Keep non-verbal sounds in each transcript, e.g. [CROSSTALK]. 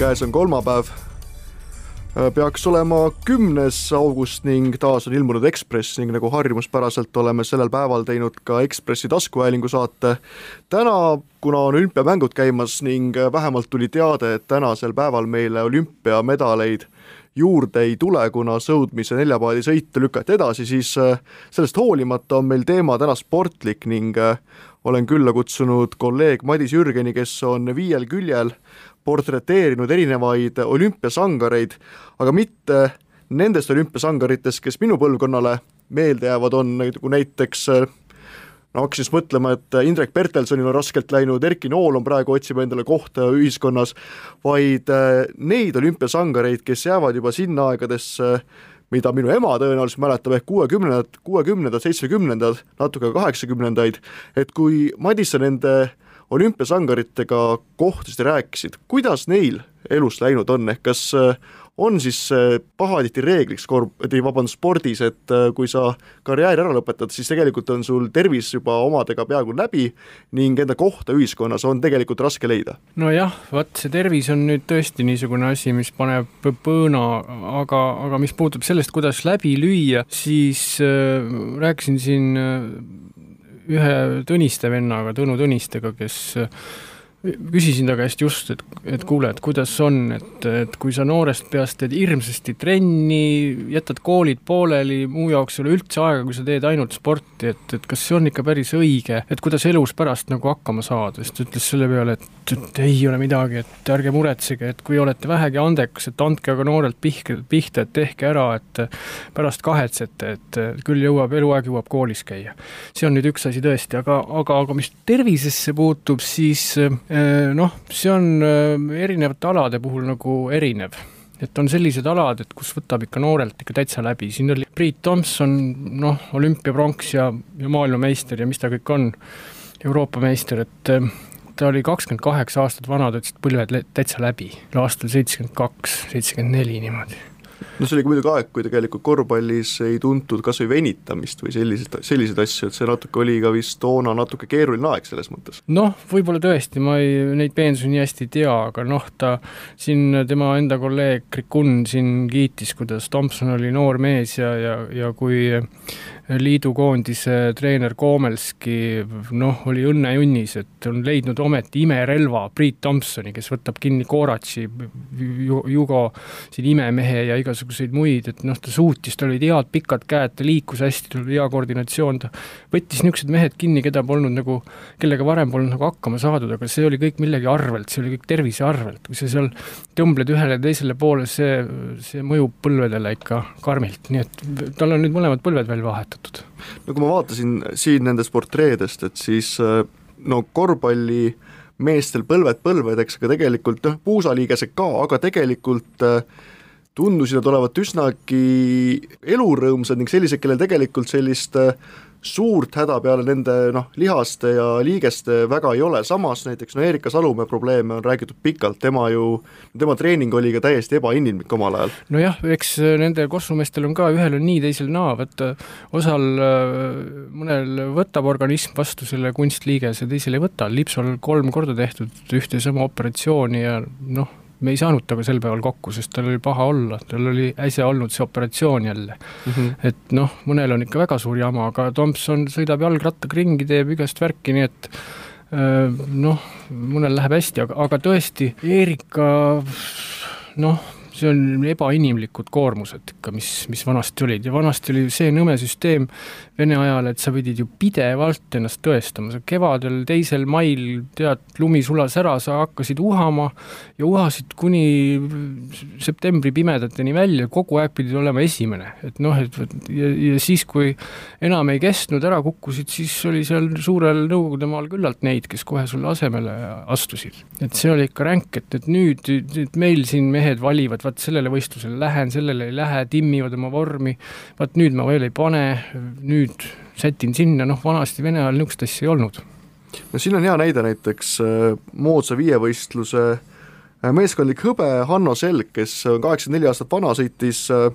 käes on kolmapäev. peaks olema kümnes august ning taas on ilmunud Ekspress ning nagu harjumuspäraselt oleme sellel päeval teinud ka Ekspressi taskuhäälingu saate. täna, kuna on olümpiamängud käimas ning vähemalt tuli teade, et tänasel päeval meile olümpiamedaleid juurde ei tule, kuna sõudmise neljapaadisõit lükati edasi, siis sellest hoolimata on meil teema täna sportlik ning olen külla kutsunud kolleeg Madis Jürgeni, kes on viiel küljel portreteerinud erinevaid olümpiasangareid, aga mitte nendest olümpiasangaritest, kes minu põlvkonnale meelde jäävad, on nagu näiteks no hakkasin siis mõtlema, et Indrek Pertelsonil on raskelt läinud, Erki Nool on praegu, otsib endale kohta ühiskonnas, vaid neid olümpiasangareid, kes jäävad juba sinna aegadesse, mida minu ema tõenäoliselt mäletab, ehk kuuekümnendad, kuuekümnendad, seitsmekümnendad, natuke kaheksakümnendaid, et kui Madis sa nende olümpiasangaritega kohtusid ja rääkisid, kuidas neil elus läinud on, ehk kas on siis pahatihti reegliks korv-, vabandust, spordis, et äh, kui sa karjääri ära lõpetad, siis tegelikult on sul tervis juba omadega peaaegu läbi ning enda kohta ühiskonnas on tegelikult raske leida. nojah, vot see tervis on nüüd tõesti niisugune asi, mis paneb põõna, aga, aga mis puutub sellest, kuidas läbi lüüa, siis äh, rääkisin siin äh, ühe Tõniste vennaga, Tõnu Tõnistega, kes küsisin ta käest just, et, et kuule, et kuidas on, et, et kui sa noorest peast teed hirmsasti trenni, jätad koolid pooleli, muu jaoks ei ole üldse aega, kui sa teed ainult sporti, et, et kas see on ikka päris õige, et kuidas elus pärast nagu hakkama saada, siis ta ütles selle peale, et, et ei ole midagi, et ärge muretsege, et kui olete vähegi andekas, et andke aga noorelt pihke, pihta, et tehke ära, et pärast kahetsete, et küll jõuab, eluaeg jõuab koolis käia. see on nüüd üks asi tõesti, aga, aga, aga mis tervisesse puutub, siis noh, see on äh, erinevate alade puhul nagu erinev. Et on sellised alad, et kus võtab ikka noorelt ikka täitsa läbi, siin oli Priit Tomson, noh, olümpiapronks ja, ja maailmameister ja mis ta kõik on, Euroopa meister, et äh, ta oli kakskümmend kaheksa aastat vana, ta ütles, et põlved täitsa läbi, aastal seitsekümmend kaks, seitsekümmend neli niimoodi no see oli ka muidugi aeg, kui tegelikult korvpallis ei tuntud kas või venitamist või selliseid, selliseid asju, et see natuke oli ka vist toona natuke keeruline aeg selles mõttes. noh, võib-olla tõesti, ma ei, neid peensusi nii hästi ei tea, aga noh, ta siin, tema enda kolleeg Krikun siin kiitis, kuidas Tomson oli noor mees ja, ja, ja kui liidukoondise treener Koomelski noh, oli õnnejunnis, et on leidnud ometi imerelva Priit Tomsoni, kes võtab kinni Koratši, Jugo siin imemehe ja igasuguseid muid, et noh, ta suutis, tal olid head pikad käed, ta liikus hästi, tal oli hea koordinatsioon, ta võttis niisugused mehed kinni, keda polnud nagu, kellega varem polnud nagu hakkama saadud, aga see oli kõik millegi arvelt, see oli kõik tervise arvelt, kui sa seal tõmbled ühele ja teisele poole, see, see mõjub põlvedele ikka karmilt, nii et tal on nüüd mõlemad põlved veel vahetatud kirjutatud. no kui ma vaatasin siin nendest portreedest, et siis äh, no korvpalli meestel põlved põlvedeks, aga tegelikult noh, puusaliigesed ka, aga tegelikult äh, tundusid nad olevat üsnagi elurõõmsad ning sellised, kellel tegelikult sellist äh, suurt häda peale nende noh, lihaste ja liigeste väga ei ole, samas näiteks no Erika Salumäe probleeme on räägitud pikalt, tema ju, tema treening oli ka täiesti ebainimlik omal ajal. nojah, eks nende kossumeestel on ka, ühel on nii, teisel naa, vaata osal, mõnel võtab organism vastu selle kunstliigese, teisel ei võta, Lipsol kolm korda tehtud ühte ja sama operatsiooni ja noh, me ei saanud temaga sel päeval kokku, sest tal oli paha olla, tal oli äsja olnud see operatsioon jälle mm. -hmm. et noh, mõnel on ikka väga suur jama, aga Tomson sõidab jalgrattaga ringi, teeb igast värki, nii et noh, mõnel läheb hästi, aga, aga tõesti, Erika noh, see on ebainimlikud koormused ikka, mis, mis vanasti olid ja vanasti oli see nõme süsteem Vene ajal, et sa pidid ju pidevalt ennast tõestama, sa kevadel, teisel mail tead, lumi sulas ära, sa hakkasid uhama ja uhasid kuni septembri pimedateni välja, kogu aeg pidid olema esimene, et noh, et ja, ja siis, kui enam ei kestnud, ära kukkusid, siis oli seal suurel Nõukogude maal küllalt neid, kes kohe sulle asemele astusid. et see oli ikka ränk, et, et nüüd, nüüd meil siin mehed valivad, vaat sellele võistlusele lähen, sellele ei lähe, timmivad oma vormi, vaat nüüd ma veel ei pane, nüüd sätin sinna, noh vanasti Vene ajal niisugust asja ei olnud. no siin on hea näide näiteks äh, moodsa viievõistluse äh, meeskondlik hõbe Hanno Selg, kes on kaheksakümmend neli aastat vana, sõitis äh,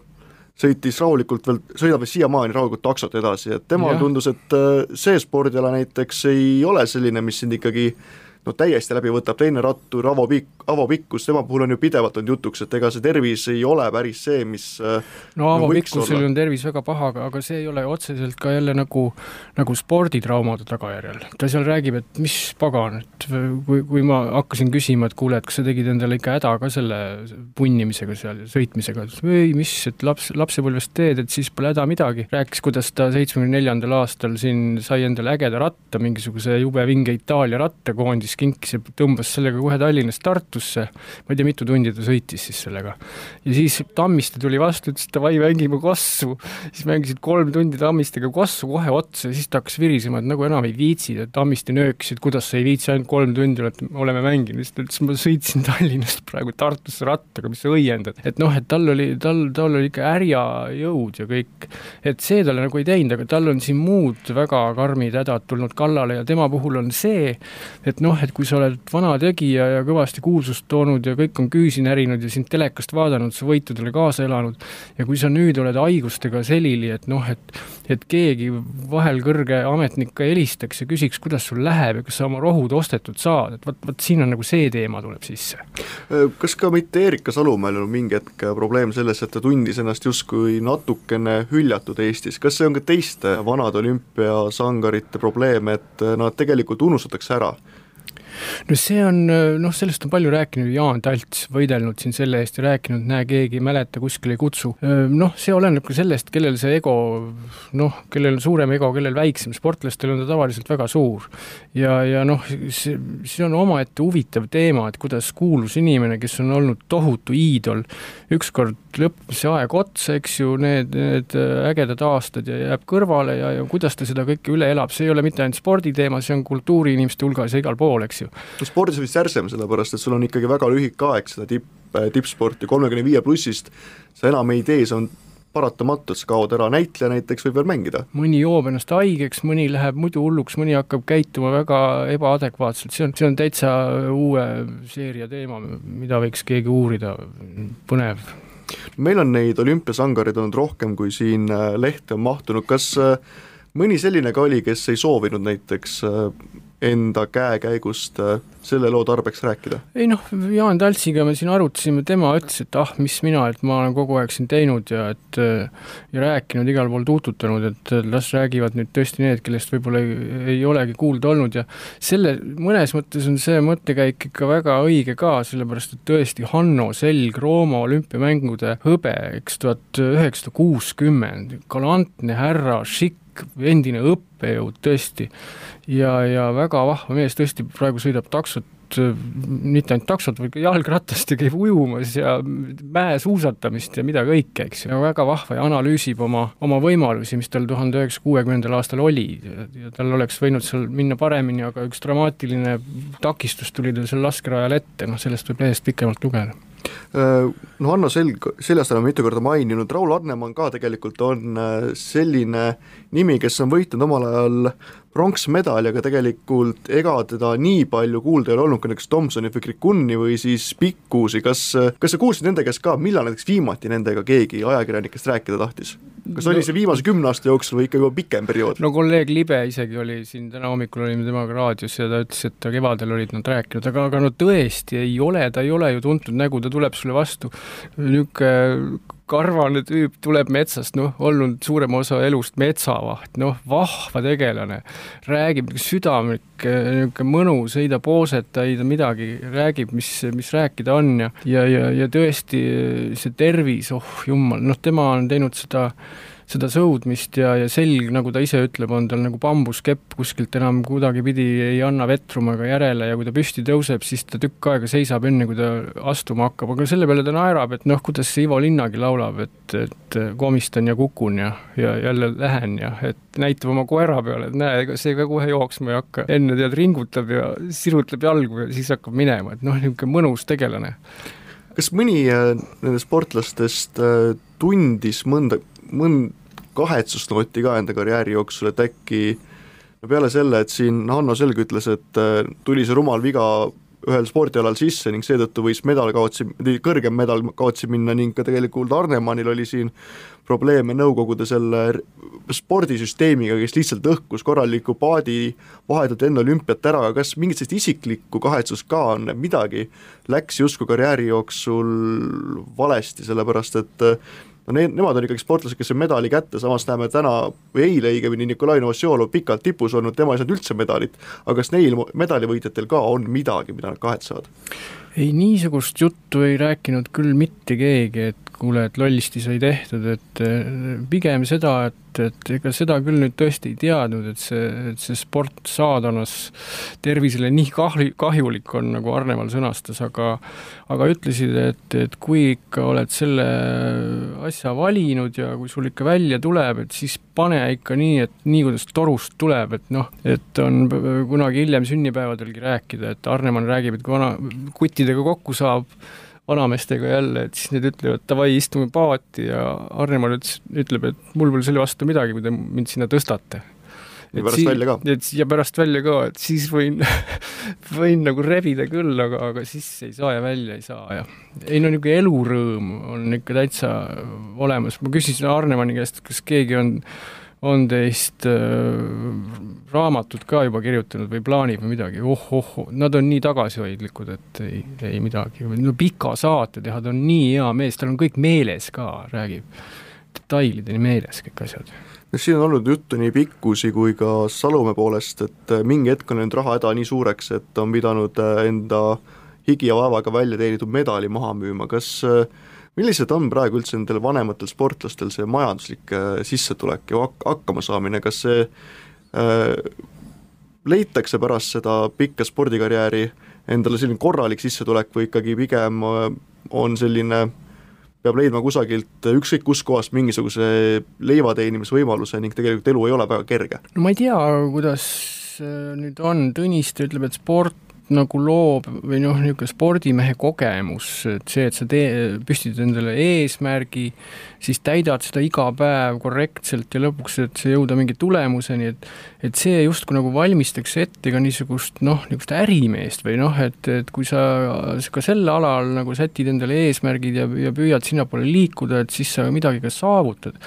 sõitis rahulikult veel, sõidab veel siiamaani rahulikult taksot edasi, et temal tundus, et see spordiala näiteks ei ole selline, mis sind ikkagi no täiesti läbi võtab, teine rattur Avo Pikk, Avo Pikkus, tema puhul on ju pidevalt olnud jutuks, et ega see tervis ei ole päris see, mis äh, no Avo Pikkusel on tervis väga paha, aga, aga see ei ole otseselt ka jälle nagu, nagu sporditraumade tagajärjel. ta seal räägib, et mis pagan, et kui, kui ma hakkasin küsima, et kuule, et kas sa tegid endale ikka häda ka selle punnimisega seal ja sõitmisega, ei, mis, et laps, lapsepõlvest teed, et siis pole häda midagi. rääkis, kuidas ta seitsmekümne neljandal aastal siin sai endale ägeda ratta, mingisuguse jube vinge Itaalia rattakoondis siis kinkis ja tõmbas sellega kohe Tallinnast Tartusse, ma ei tea, mitu tundi ta sõitis siis sellega. ja siis Tammiste tuli vastu, ütles davai, mängime kossu, siis mängisid kolm tundi Tammistega kossu kohe otsa ja siis ta hakkas virisema, et nagu enam ei viitsi, Tammiste nöökis, et kuidas sa ei viitsi, ainult kolm tundi olete, oleme mänginud, siis ta ütles, ma sõitsin [LAUGHS] Tallinnast praegu Tartusse rattaga, mis sa õiendad, et noh, et tal oli, tal, tal oli ikka härja jõud ja kõik, et see talle nagu ei teinud, aga tal on siin muud väga karmid hädad tulnud kallale ja tema puhul on see, et noh, et kui sa oled vana tegija ja kõvasti kuulsust toonud ja kõik on küüsi närinud ja sind telekast vaadanud, sa võitudele kaasa elanud, ja kui sa nüüd oled haigustega selili, et noh, et et keegi vahel kõrge ametnik ka helistaks ja küsiks, kuidas sul läheb ja kas sa oma rohud ostetud saad, et vot, vot siin on nagu see teema tuleb sisse. kas ka mitte Erika Salumäel on mingi hetk probleem selles, et ta tundis ennast justkui natukene hüljatud Eestis, kas see on ka teiste vanade olümpiasangarite probleem, et nad tegelikult unustatakse ära? No see on, noh, sellest on palju rääkinud, Jaan Talts võidelnud siin selle eest ja rääkinud, näe, keegi ei mäleta, kuskile ei kutsu. noh, see oleneb ka sellest, kellel see ego, noh, kellel on suurem ego, kellel väiksem, sportlastel on ta tavaliselt väga suur. ja, ja noh, see, see on omaette huvitav teema, et kuidas kuulus inimene, kes on olnud tohutu iidol, ükskord lõppes see aeg otsa, eks ju, need, need ägedad aastad ja jääb kõrvale ja, ja kuidas ta seda kõike üle elab, see ei ole mitte ainult sporditeema, see on kultuuriinimeste hulgas ja igal pool, eks ju. No spordis on vist särsem, sellepärast et sul on ikkagi väga lühike aeg seda tipp, tippsporti, kolmekümne viie plussist sa enam ei tee, see on paratamatu, et sa kaod ära, näitleja näiteks võib veel mängida. mõni joob ennast haigeks, mõni läheb muidu hulluks, mõni hakkab käituma väga ebaadekvaatselt, see on, see on täitsa uue seeria teema, mida võiks keegi uurida, põnev. Meil on neid olümpiasangareid olnud rohkem, kui siin äh, lehte on mahtunud, kas äh, mõni selline ka oli, kes ei soovinud näiteks äh, enda käekäigust äh, selle loo tarbeks rääkida? ei noh, Jaan Taltsiga me siin arutasime, tema ütles, et ah, mis mina, et ma olen kogu aeg siin teinud ja et äh, ja rääkinud, igal pool tuututanud, et las räägivad nüüd tõesti need, kellest võib-olla ei, ei olegi kuulda olnud ja selle, mõnes mõttes on see mõttekäik ikka väga õige ka, sellepärast et tõesti Hanno Selg Rooma olümpiamängude hõbe, eks tuhat üheksasada kuuskümmend, galantne härra, šikk, endine õppejõud tõesti. Ja, ja väga vahva mees tõesti praegu sõidab taksot mitte ainult taksot, vaid ka jalgratast ja käib ujumas ja mäesuusatamist ja mida kõike, eks ju, väga vahva ja analüüsib oma, oma võimalusi, mis tal tuhande üheksasaja kuuekümnendal aastal oli. Ja tal oleks võinud seal minna paremini, aga üks dramaatiline takistus tuli tal seal laskerajal ette, noh sellest võib lehest pikemalt lugeda Äh, no Hanno Selg, sellest oleme mitu korda maininud, Raul Arnemann ka tegelikult on äh, selline nimi, kes on võitnud omal ajal pronksmedali, aga tegelikult ega teda nii palju kuulda ei ole olnud kui näiteks Tomsoni või Krikuni või siis Pikkusi, kas, kas sa kuulsid nende käest ka, millal näiteks viimati nendega keegi ajakirjanikest rääkida tahtis? Kas no, oli see viimase kümne aasta jooksul või ikka juba pikem periood? no kolleeg Libe isegi oli siin, täna hommikul olime temaga raadios ja ta ütles, et kevadel olid nad rääkinud, aga, aga no tõesti ei ole, ta ei ole ju tuntud nägu, ta tuleb sulle vastu niisugune karvane tüüp tuleb metsast, noh, olnud suurema osa elust metsavaht, noh, vahva tegelane, räägib südamlik, niisugune mõnu, sõida pooseta, ei ta midagi, räägib, mis, mis rääkida on ja, ja, ja, ja tõesti see tervis, oh jumal, noh, tema on teinud seda seda sõudmist ja, ja selg, nagu ta ise ütleb, on tal nagu bambuskepp, kuskilt enam kuidagipidi ei anna vetruma ega järele ja kui ta püsti tõuseb, siis ta tükk aega seisab, enne kui ta astuma hakkab, aga selle peale ta naerab, et noh, kuidas Ivo Linnagi laulab, et, et komistan ja kukun ja, ja jälle lähen ja et näitab oma koera peale, et näe, ega see ka kohe jooksma ei hakka, enne tead ringutab ja sirutab jalgu ja siis hakkab minema, et noh, niisugune mõnus tegelane. Kas mõni äh, nendest sportlastest äh, tundis mõnda mõnd-, kahetsusnooti ka enda karjääri jooksul, et äkki no peale selle, et siin Hanno Selg ütles, et äh, tuli see rumal viga ühel spordialal sisse ning seetõttu võis medal kaotsi, kõrgem medal kaotsi minna ning ka tegelikult Arnemannil oli siin probleeme nõukogude selle spordisüsteemiga, kes lihtsalt õhkus korraliku paadi vahetult enne olümpiat ära, kas mingit sellist isiklikku kahetsust ka on, midagi läks justkui karjääri jooksul valesti, sellepärast et no need, nemad on ikkagi sportlased, kes on medali kätte, samas näeme täna või eile õigemini Nikolai Novosjolov pikalt tipus olnud, tema ei saanud üldse medalit, aga kas neil medalivõitjatel ka on midagi, mida nad kahetsevad? ei, niisugust juttu ei rääkinud küll mitte keegi, et kuule, et lollisti sai tehtud, et pigem seda, et et ega seda küll nüüd tõesti ei teadnud, et see, et see sport saadanas tervisele nii kahli, kahjulik on, nagu Arneval sõnastas, aga aga ütlesid, et, et kui ikka oled selle asja valinud ja kui sul ikka välja tuleb, et siis pane ikka nii, et nii, kuidas torust tuleb, et noh, et on kunagi hiljem sünnipäevadelgi rääkida, et Arnemann räägib, et kui vana, kuttidega kokku saab, vanameestega jälle, et siis need ütlevad davai, istume paati ja Arnemann ütles, ütleb, et mul pole selle vastu midagi, kui te mind sinna tõstate. ja pärast sii, välja ka. et ja pärast välja ka, et siis võin [LAUGHS] võin nagu rebida küll, aga, aga sisse ei saa ja välja ei saa ja ei no niisugune elurõõm on ikka täitsa olemas, ma küsisin Arnemanni käest, kas keegi on on teist äh, raamatut ka juba kirjutanud või plaanib või midagi. Oh,, oh-oh, nad on nii tagasihoidlikud, et ei, ei midagi, no pika saate teha, ta on nii hea mees, tal on kõik meeles ka, räägib. Detailideni meeles kõik asjad. No siin on olnud juttu nii Pikkusi kui ka Salumäe poolest, et äh, mingi hetk on läinud rahahäda nii suureks, et on pidanud äh, enda higi ja vaevaga välja teenitud medali maha müüma, kas äh, millised on praegu üldse nendel vanematel sportlastel see majanduslik äh, sissetulek ja hak-, hakkamasaamine, kas see äh, leitakse pärast seda pikka spordikarjääri endale selline korralik sissetulek või ikkagi pigem äh, on selline, peab leidma kusagilt ükskõik kuskohast mingisuguse leiva teenimisvõimaluse ning tegelikult elu ei ole väga kerge? no ma ei tea, kuidas äh, nüüd on, Tõniste ütleb, et sport nagu loob või noh, niisugune spordimehe kogemus, et see, et sa tee, püstitad endale eesmärgi, siis täidad seda iga päev korrektselt ja lõpuks, et see jõuda mingi tulemuseni, et et see justkui nagu valmistaks ette ka niisugust noh, niisugust ärimeest või noh, et, et kui sa ka sel alal nagu sätid endale eesmärgid ja, ja püüad sinnapoole liikuda, et siis sa midagi ka saavutad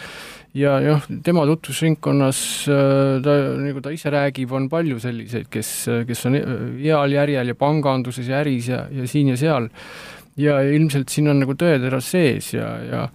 ja noh, tema tutvusringkonnas äh, ta, nagu ta ise räägib, on palju selliseid, kes, kes on heal järjel ja panganduses ja äris ja, ja siin ja seal. ja ilmselt siin on nagu tõetera sees ja, ja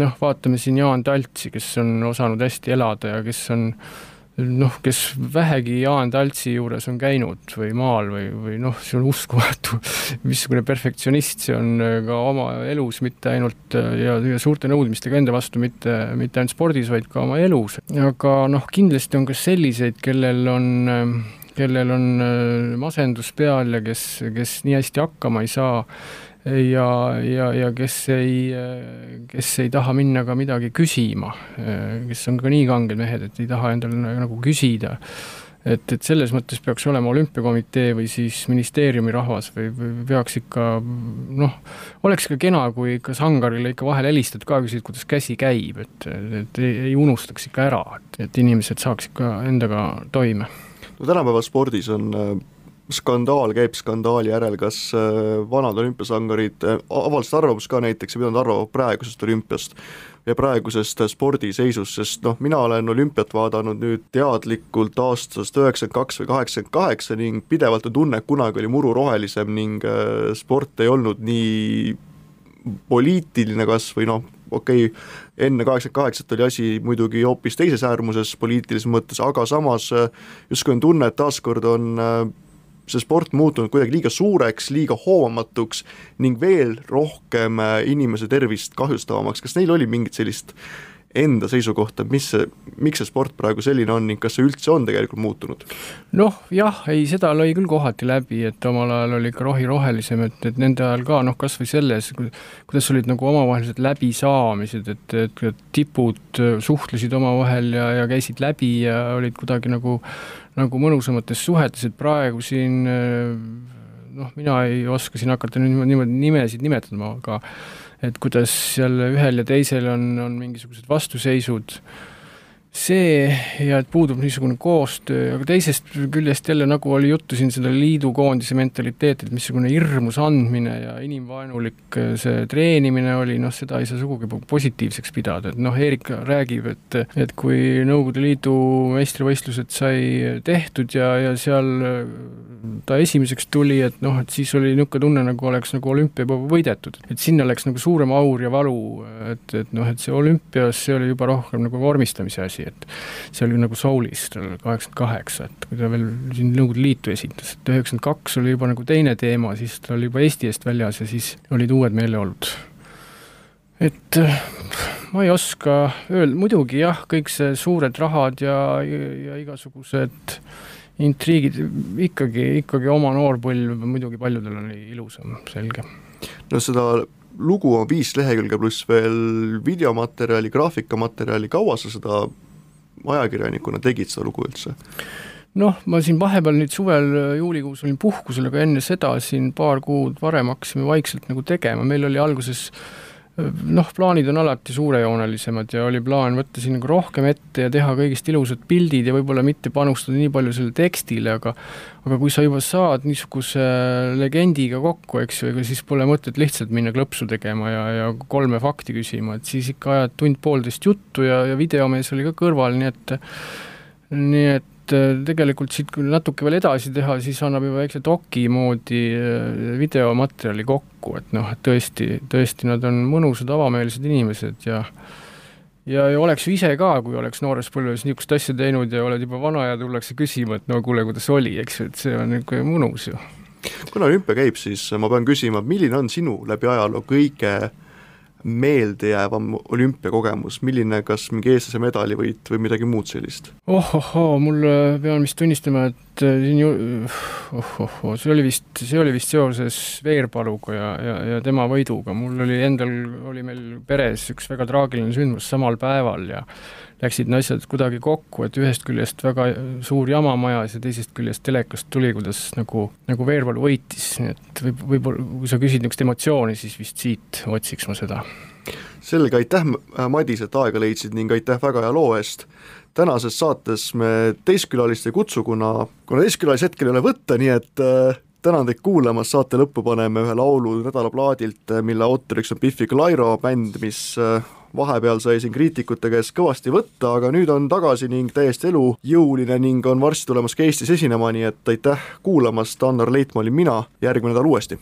noh, vaatame siin Jaan Taltsi, kes on osanud hästi elada ja kes on äh, noh, kes vähegi Jaan Taltsi juures on käinud või maal või, või noh, see on uskumatu, [LAUGHS] missugune perfektsionist see on äh, ka oma elus, mitte ainult äh, ja, ja suurte nõudmistega enda vastu, mitte, mitte ainult spordis, vaid ka oma elus. aga noh, kindlasti on ka selliseid, kellel on äh, kellel on masendus peal ja kes, kes nii hästi hakkama ei saa ja, ja, ja kes ei, kes ei taha minna ka midagi küsima, kes on ka nii kanged mehed, et ei taha endale nagu küsida et, et selles mõttes peaks olema olümpiakomitee või siis ministeeriumi rahvas või, või peaks ikka noh, oleks ka kena, kui ikka sangarile ikka vahel helistad ka, küsid, kuidas käsi käib, et, et ei, ei unustaks ikka ära, et, et inimesed saaks ikka endaga toime. no tänapäeval spordis on skandaal käib skandaali järel, kas äh, vanad olümpiasangarid äh, avaldasid arvamust ka näiteks, mida nad arvavad praegusest olümpiast ja praegusest spordiseisust, sest noh, mina olen olümpiat vaadanud nüüd teadlikult aastast üheksakümmend kaks või kaheksakümmend kaheksa ning pidevalt on tunne, et kunagi oli muru rohelisem ning äh, sport ei olnud nii poliitiline kas või noh, okei okay,, enne kaheksakümmend kaheksat oli asi muidugi hoopis teises äärmuses poliitilises mõttes, aga samas justkui on tunne, et taaskord on see sport muutunud kuidagi liiga suureks, liiga hoomamatuks ning veel rohkem äh, inimese tervist kahjustavamaks, kas neil oli mingit sellist enda seisukohta, mis see, miks see sport praegu selline on ning kas see üldse on tegelikult muutunud? noh, jah, ei, seda lõi küll kohati läbi, et omal ajal oli ikka rohi rohelisem, et, et nende ajal ka noh, kas või selles, kuidas olid nagu omavahelised läbisaamised, et, et tipud äh, suhtlesid omavahel ja, ja käisid läbi ja olid kuidagi nagu nagu mõnusamates suhetes, et praegu siin noh, mina ei oska siin hakata nüüd niimoodi nimesid nimetama, aga et kuidas seal ühel ja teisel on, on mingisugused vastuseisud see ja et puudub niisugune koostöö, aga teisest küljest jälle nagu oli juttu siin seda liidukoondise mentaliteeti, et missugune hirmus andmine ja inimvaenulik see treenimine oli, noh, seda ei saa sugugi positiivseks pidada, et noh, Eerik räägib, et, et kui Nõukogude Liidu meistrivõistlused sai tehtud ja, ja seal ta esimeseks tuli, et noh, et siis oli niisugune tunne, nagu oleks nagu olümpia juba võidetud, et sinna läks nagu suurem aur ja valu, et, et noh, et see olümpias, see oli juba rohkem nagu vormistamise asi, et see oli nagu Soulis tal kaheksakümmend kaheksa, et kui ta veel siin Nõukogude Liitu esindas, et üheksakümmend kaks oli juba nagu teine teema, siis ta oli juba Eesti eest väljas ja siis olid uued meeleolud. et ma ei oska öelda, muidugi jah, kõik see suured rahad ja, ja, ja igasugused intriigid ikkagi, ikkagi oma noorpõlv muidugi paljudel oli ilusam, selge. no seda lugu on viis lehekülge pluss veel videomaterjali, graafikamaterjali, kaua sa seda ajakirjanikuna tegid seda lugu üldse? noh, ma siin vahepeal nüüd suvel juulikuus olin puhkusel, aga enne seda siin paar kuud varem hakkasime vaikselt nagu tegema, meil oli alguses äh, noh, plaanid on alati suurejoonelisemad ja oli plaan võtta siin nagu rohkem ette ja teha kõigist ilusad pildid ja võib-olla mitte panustada nii palju sellele tekstile, aga aga kui sa juba saad niisuguse legendiga kokku, eks ju, ega siis pole mõtet lihtsalt minna klõpsu tegema ja, ja kolme fakti küsima, et siis ikka ajad tund-poolteist juttu ja, ja videomees oli ka kõrval, nii et nii et et äh, tegelikult siit kui natuke veel edasi teha, siis annab juba väikse doki moodi äh, videomaterjali kokku, et noh, et tõesti, tõesti nad on mõnusad, avameelsed inimesed ja ja, ja oleks ju ise ka, kui oleks noores põlves niisugust asja teinud ja oled juba vana ja tullakse küsima, et no kuule, kuidas oli, eks ju, et see on niisugune mõnus ju. kuna olümpia käib, siis ma pean küsima, milline on sinu läbi ajaloo kõige meeldejäävam olümpiakogemus, milline, kas mingi eestlase medalivõit või midagi muud sellist? ohohoo, mul äh, pean vist tunnistama, et siin ju ohohoo, see oli vist, see oli vist seoses Veerpaluga ja, ja, ja tema võiduga, mul oli endal, oli meil peres üks väga traagiline sündmus samal päeval ja läksid need asjad kuidagi kokku, et ühest küljest väga suur jama majas ja teisest küljest telekast tuli, kuidas nagu, nagu Veerpalu võitis, nii et võib, võib-olla kui sa küsid niisugust emotsiooni, siis vist siit otsiks ma seda. Selge, aitäh, Madis, et aega leidsid ning aitäh väga hea loo eest. tänases saates me teistkülalist ei kutsu, kuna, kuna teistkülalist hetkel ei ole võtta, nii et äh, tänan teid kuulamast, saate lõppu paneme ühe laulu nädalaplaadilt, mille autoriks on Biffi Clyro bänd, mis äh, vahepeal sai siin kriitikute käest kõvasti võtta, aga nüüd on tagasi ning täiesti elujõuline ning on varsti tulemas ka Eestis esinema, nii et aitäh kuulamast, Annar Leitmaa olin mina, järgmine nädal uuesti.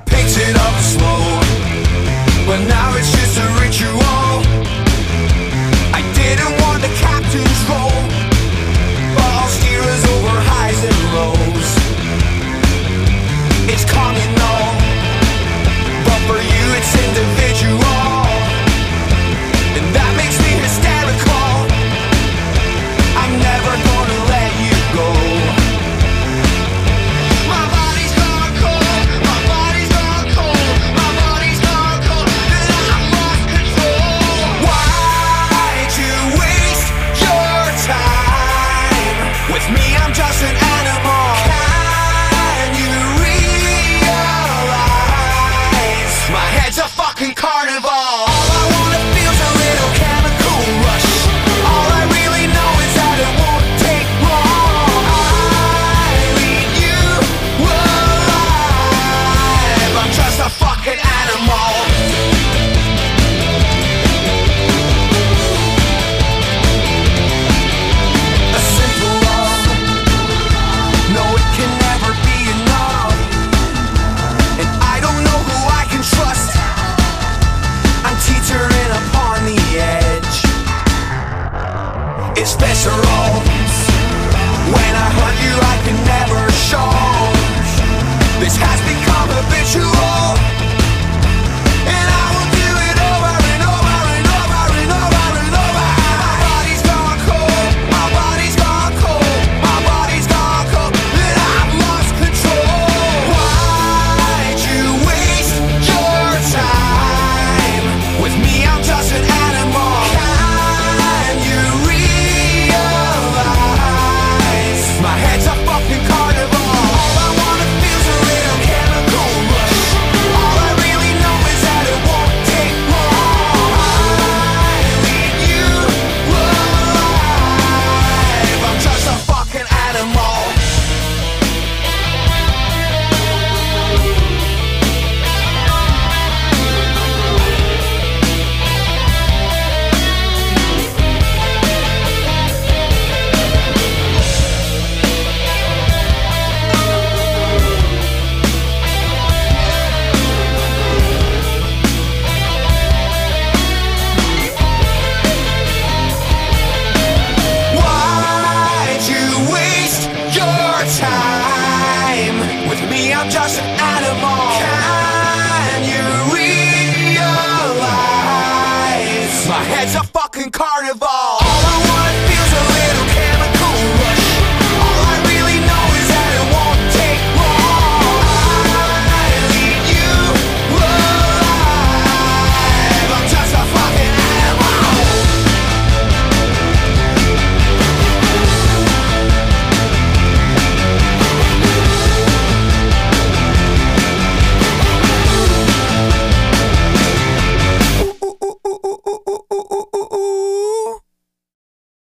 I picked it up slow. But now it's just a ritual carnival I'm just an animal. Can you realize my head's a fucking carnival?